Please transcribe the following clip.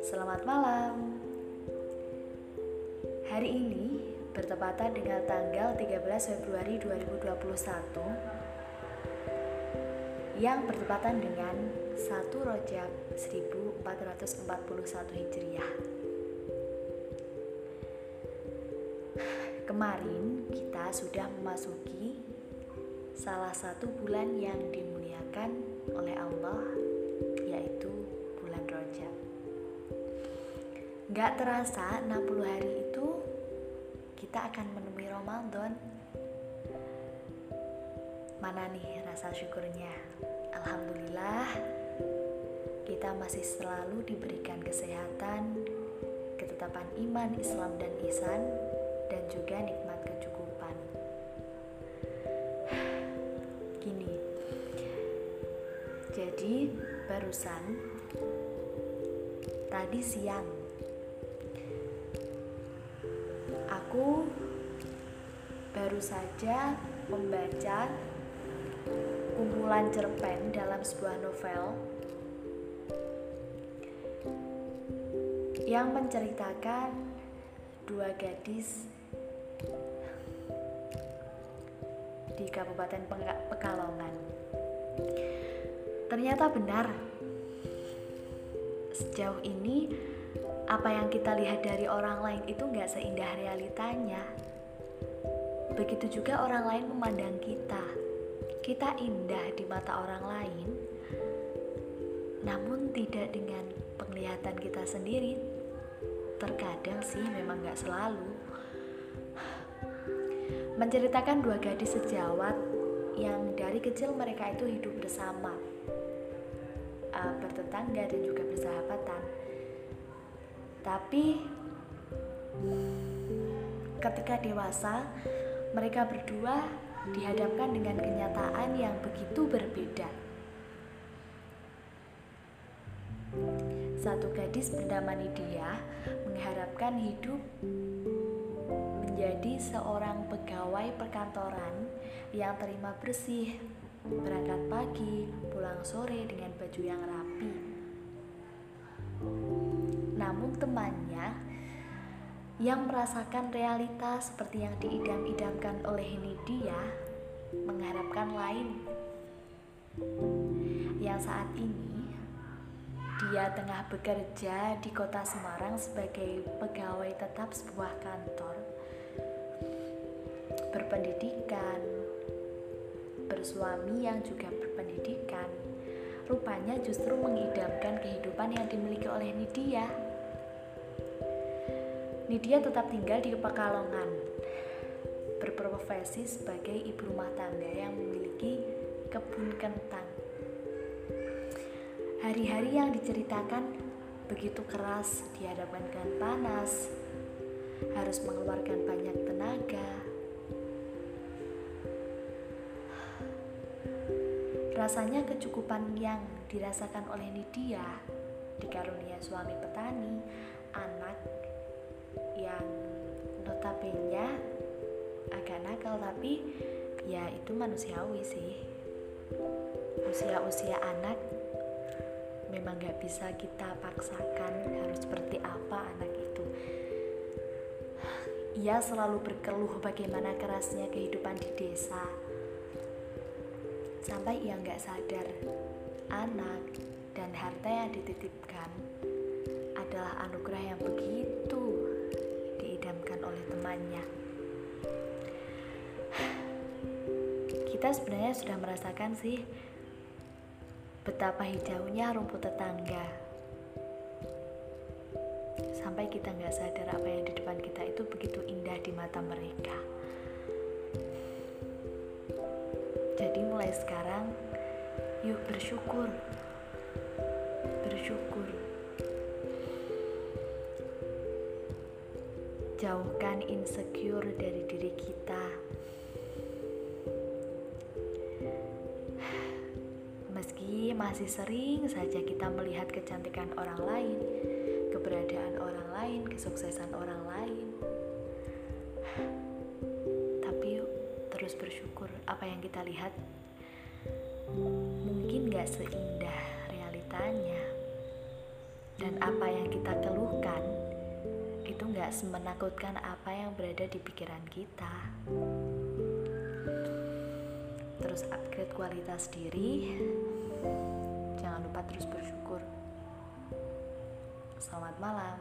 Selamat malam. Hari ini bertepatan dengan tanggal 13 Februari 2021 yang bertepatan dengan 1 Rojab 1441 Hijriah. Kemarin kita sudah memasuki salah satu bulan yang dimuliakan oleh Allah yaitu bulan Rojab. Gak terasa 60 hari itu kita akan menemui Ramadan. Mana nih rasa syukurnya? Alhamdulillah kita masih selalu diberikan kesehatan, ketetapan iman, Islam dan ihsan dan juga nikmat kecukupan. Jadi barusan tadi siang aku baru saja membaca kumpulan cerpen dalam sebuah novel yang menceritakan dua gadis di Kabupaten Pekalongan. Ternyata benar, sejauh ini apa yang kita lihat dari orang lain itu nggak seindah realitanya. Begitu juga orang lain memandang kita. Kita indah di mata orang lain, namun tidak dengan penglihatan kita sendiri. Terkadang sih memang nggak selalu. Menceritakan dua gadis sejawat yang dari kecil mereka itu hidup bersama, bertetangga dan juga bersahabatan tapi ketika dewasa, mereka berdua dihadapkan dengan kenyataan yang begitu berbeda. Satu gadis bernama Nidia mengharapkan hidup menjadi seorang pegawai perkantoran yang terima bersih, berangkat pagi, pulang sore dengan baju yang rapi namun temannya yang merasakan realitas seperti yang diidam-idamkan oleh Nidia mengharapkan lain. Yang saat ini dia tengah bekerja di kota Semarang sebagai pegawai tetap sebuah kantor berpendidikan, bersuami yang juga berpendidikan, rupanya justru mengidamkan kehidupan yang dimiliki oleh Nidia. Nidia tetap tinggal di Pekalongan, berprofesi sebagai ibu rumah tangga yang memiliki kebun kentang. Hari-hari yang diceritakan begitu keras dihadapkan dengan panas, harus mengeluarkan banyak tenaga. Rasanya kecukupan yang dirasakan oleh Nidia dikarunia suami petani, anak, yang notabene agak nakal tapi ya itu manusiawi sih. Usia-usia anak memang gak bisa kita paksakan harus seperti apa anak itu. Ia selalu berkeluh bagaimana kerasnya kehidupan di desa sampai ia nggak sadar anak dan harta yang dititipkan adalah anugerah yang begitu diidamkan oleh temannya. Kita sebenarnya sudah merasakan sih betapa hijaunya rumput tetangga. Sampai kita nggak sadar apa yang di depan kita itu begitu indah di mata mereka. Jadi mulai sekarang, yuk bersyukur. Bersyukur jauhkan insecure dari diri kita. Meski masih sering saja kita melihat kecantikan orang lain, keberadaan orang lain, kesuksesan orang lain, terus bersyukur apa yang kita lihat mungkin gak seindah realitanya. Dan apa yang kita keluhkan itu gak semenakutkan apa yang berada di pikiran kita. Terus upgrade kualitas diri. Jangan lupa terus bersyukur. Selamat malam.